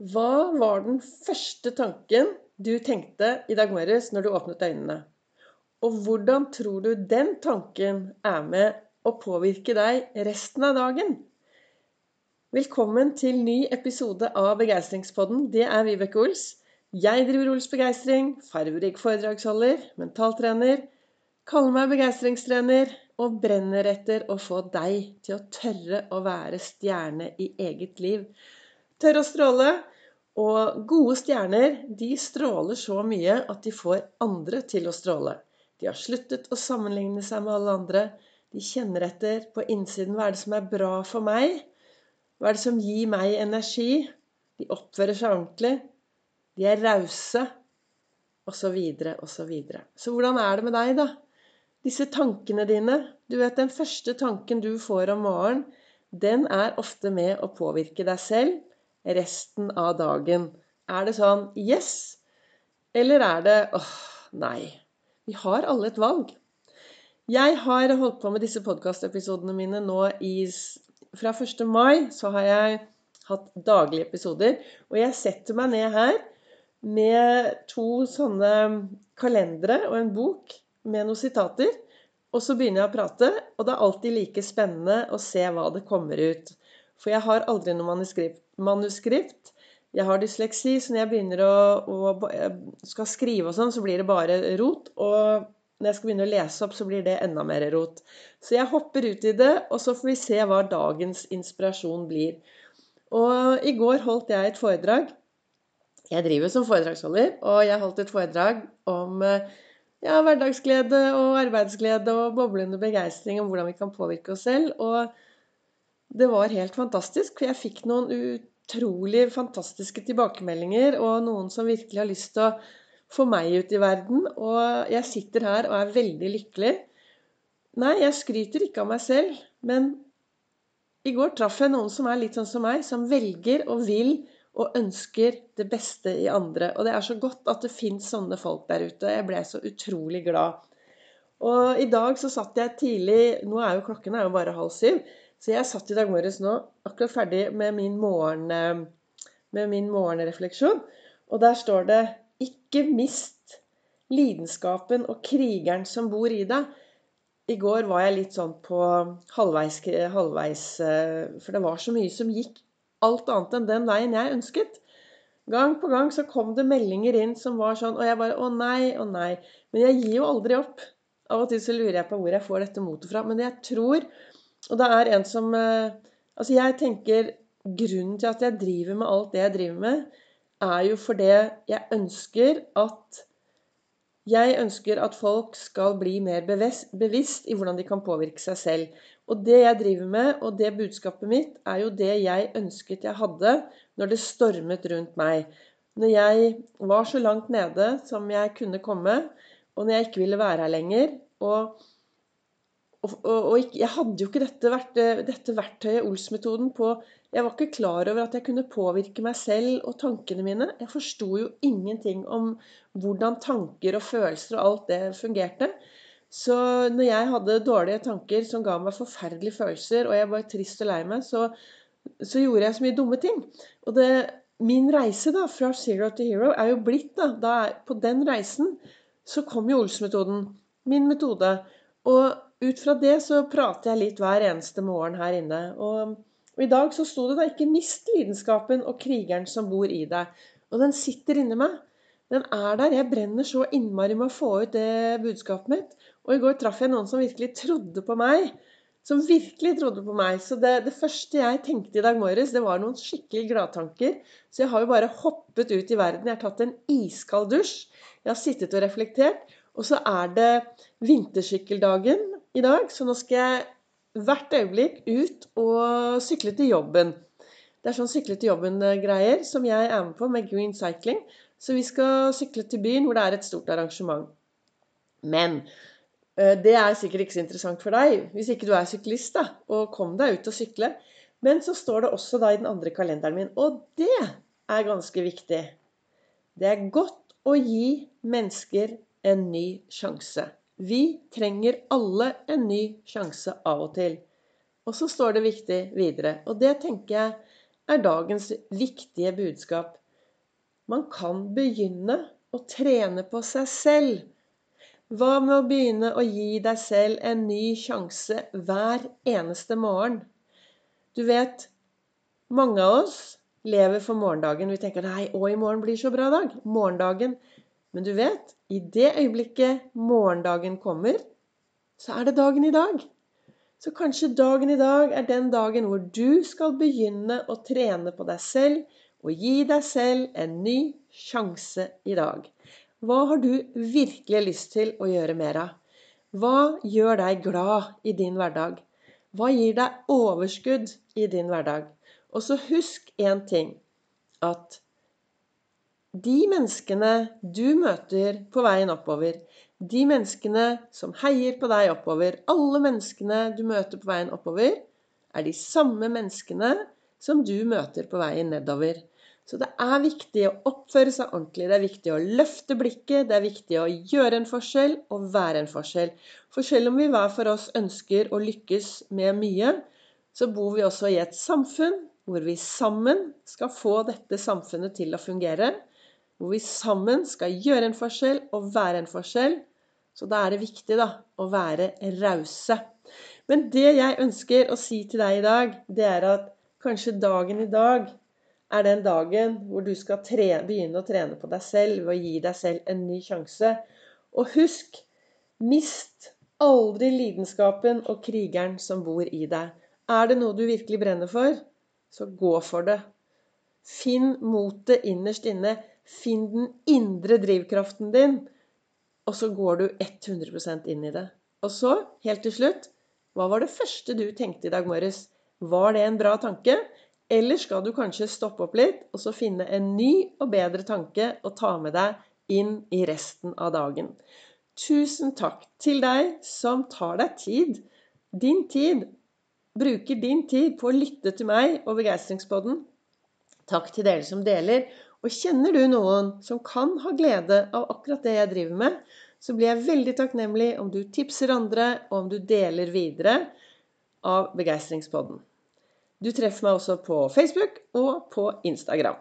Hva var den første tanken du tenkte i dag morges når du åpnet øynene? Og hvordan tror du den tanken er med å påvirke deg resten av dagen? Velkommen til ny episode av Begeistringspodden. Det er Vibeke Ols. Jeg driver Ols Begeistring, farverik foredragsholder, mentaltrener, kaller meg begeistringstrener og brenner etter å få deg til å tørre å være stjerne i eget liv. Tørre å stråle. Og gode stjerner de stråler så mye at de får andre til å stråle. De har sluttet å sammenligne seg med alle andre. De kjenner etter på innsiden hva er det som er bra for meg. Hva er det som gir meg energi? De oppfører seg ordentlig. De er rause. Og så videre og så videre. Så hvordan er det med deg, da? Disse tankene dine Du vet, den første tanken du får om morgenen, den er ofte med å påvirke deg selv resten av dagen. Er det sånn Yes! Eller er det åh, nei. Vi har alle et valg. Jeg har holdt på med disse podkastepisodene mine nå i Fra 1. mai så har jeg hatt daglige episoder. Og jeg setter meg ned her med to sånne kalendere og en bok med noen sitater. Og så begynner jeg å prate, og det er alltid like spennende å se hva det kommer ut. For jeg har aldri noe manuskript. Manuskript. Jeg har dysleksi, så når jeg begynner å, å skal skrive og sånn, så blir det bare rot. Og når jeg skal begynne å lese opp, så blir det enda mer rot. Så jeg hopper ut i det, og så får vi se hva dagens inspirasjon blir. Og i går holdt jeg et foredrag. Jeg driver som foredragsholder, og jeg holdt et foredrag om ja, hverdagsglede og arbeidsglede og boblende begeistring om hvordan vi kan påvirke oss selv. Og det var helt fantastisk. For jeg fikk noen utrolig fantastiske tilbakemeldinger, og noen som virkelig har lyst til å få meg ut i verden. Og jeg sitter her og er veldig lykkelig. Nei, jeg skryter ikke av meg selv, men i går traff jeg noen som er litt sånn som meg, som velger og vil og ønsker det beste i andre. Og det er så godt at det fins sånne folk der ute. Jeg ble så utrolig glad. Og i dag så satt jeg tidlig Nå er jo klokken er jo bare halv syv. Så jeg satt i dag morges nå akkurat ferdig med min, morgen, eh, med min morgenrefleksjon. Og der står det 'Ikke mist lidenskapen og krigeren som bor i deg'. I går var jeg litt sånn på halvveis, halvveis eh, For det var så mye som gikk alt annet enn den veien jeg ønsket. Gang på gang så kom det meldinger inn som var sånn Og jeg bare Å nei, å nei. Men jeg gir jo aldri opp. Av og til så lurer jeg på hvor jeg får dette motet fra. Men jeg tror og det er en som eh, Altså, jeg tenker grunnen til at jeg driver med alt det jeg driver med, er jo fordi jeg ønsker at jeg ønsker at folk skal bli mer bevisst i hvordan de kan påvirke seg selv. Og det jeg driver med, og det budskapet mitt, er jo det jeg ønsket jeg hadde når det stormet rundt meg. Når jeg var så langt nede som jeg kunne komme, og når jeg ikke ville være her lenger. Og og, og, og, jeg hadde jo ikke dette, dette verktøyet, Ols-metoden, på Jeg var ikke klar over at jeg kunne påvirke meg selv og tankene mine. Jeg forsto jo ingenting om hvordan tanker og følelser og alt det fungerte. Så når jeg hadde dårlige tanker som ga meg forferdelige følelser, og jeg var trist og lei meg, så, så gjorde jeg så mye dumme ting. Og det, min reise da, fra zero to hero er jo blitt da, da På den reisen så kom jo Ols-metoden. Min metode. Og ut fra det så prater jeg litt hver eneste morgen her inne. Og, i dag så sto det da 'ikke mist lidenskapen og krigeren som bor i deg'. Og den sitter inni meg. Den er der. Jeg brenner så innmari med å få ut det budskapet mitt. Og i går traff jeg noen som virkelig trodde på meg. Som virkelig trodde på meg. Så det, det første jeg tenkte i dag morges, det var noen skikkelig gladtanker. Så jeg har jo bare hoppet ut i verden. Jeg har tatt en iskald dusj. Jeg har sittet og reflektert. Og så er det vintersykkeldagen i dag, så nå skal jeg hvert øyeblikk ut og sykle til jobben. Det er sånn sykle til jobben-greier som jeg er med på med Green Cycling. Så vi skal sykle til byen hvor det er et stort arrangement. Men eh, det er sikkert ikke så interessant for deg hvis ikke du er syklist, da. Og kom deg ut og sykle. Men så står det også da i den andre kalenderen min, og det er ganske viktig. Det er godt å gi mennesker en ny sjanse. Vi trenger alle en ny sjanse av og til. Og så står det viktig videre. Og det tenker jeg er dagens viktige budskap. Man kan begynne å trene på seg selv. Hva med å begynne å gi deg selv en ny sjanse hver eneste morgen? Du vet, mange av oss lever for morgendagen. Vi tenker 'nei, å, i morgen blir så bra dag'. Morgendagen. Men du vet, i det øyeblikket morgendagen kommer, så er det dagen i dag. Så kanskje dagen i dag er den dagen hvor du skal begynne å trene på deg selv og gi deg selv en ny sjanse i dag. Hva har du virkelig lyst til å gjøre mer av? Hva gjør deg glad i din hverdag? Hva gir deg overskudd i din hverdag? Og så husk én ting at de menneskene du møter på veien oppover, de menneskene som heier på deg oppover, alle menneskene du møter på veien oppover, er de samme menneskene som du møter på veien nedover. Så det er viktig å oppføre seg ordentlig. Det er viktig å løfte blikket. Det er viktig å gjøre en forskjell og være en forskjell. For selv om vi hver for oss ønsker å lykkes med mye, så bor vi også i et samfunn hvor vi sammen skal få dette samfunnet til å fungere. Hvor vi sammen skal gjøre en forskjell og være en forskjell. Så da er det viktig da, å være rause. Men det jeg ønsker å si til deg i dag, det er at kanskje dagen i dag er den dagen hvor du skal trene, begynne å trene på deg selv å gi deg selv en ny sjanse. Og husk mist aldri lidenskapen og krigeren som bor i deg. Er det noe du virkelig brenner for, så gå for det. Finn motet innerst inne. Finn den indre drivkraften din og så går du 100% inn i det. Og så, helt til slutt, hva var det første du tenkte i dag morges? Var det en bra tanke? Eller skal du kanskje stoppe opp litt og så finne en ny og bedre tanke å ta med deg inn i resten av dagen? Tusen takk til deg som tar deg tid, din tid, bruker din tid på å lytte til meg og Begeistringspodden. Takk til dere som deler. Og kjenner du noen som kan ha glede av akkurat det jeg driver med, så blir jeg veldig takknemlig om du tipser andre, og om du deler videre av Begeistringspodden. Du treffer meg også på Facebook og på Instagram.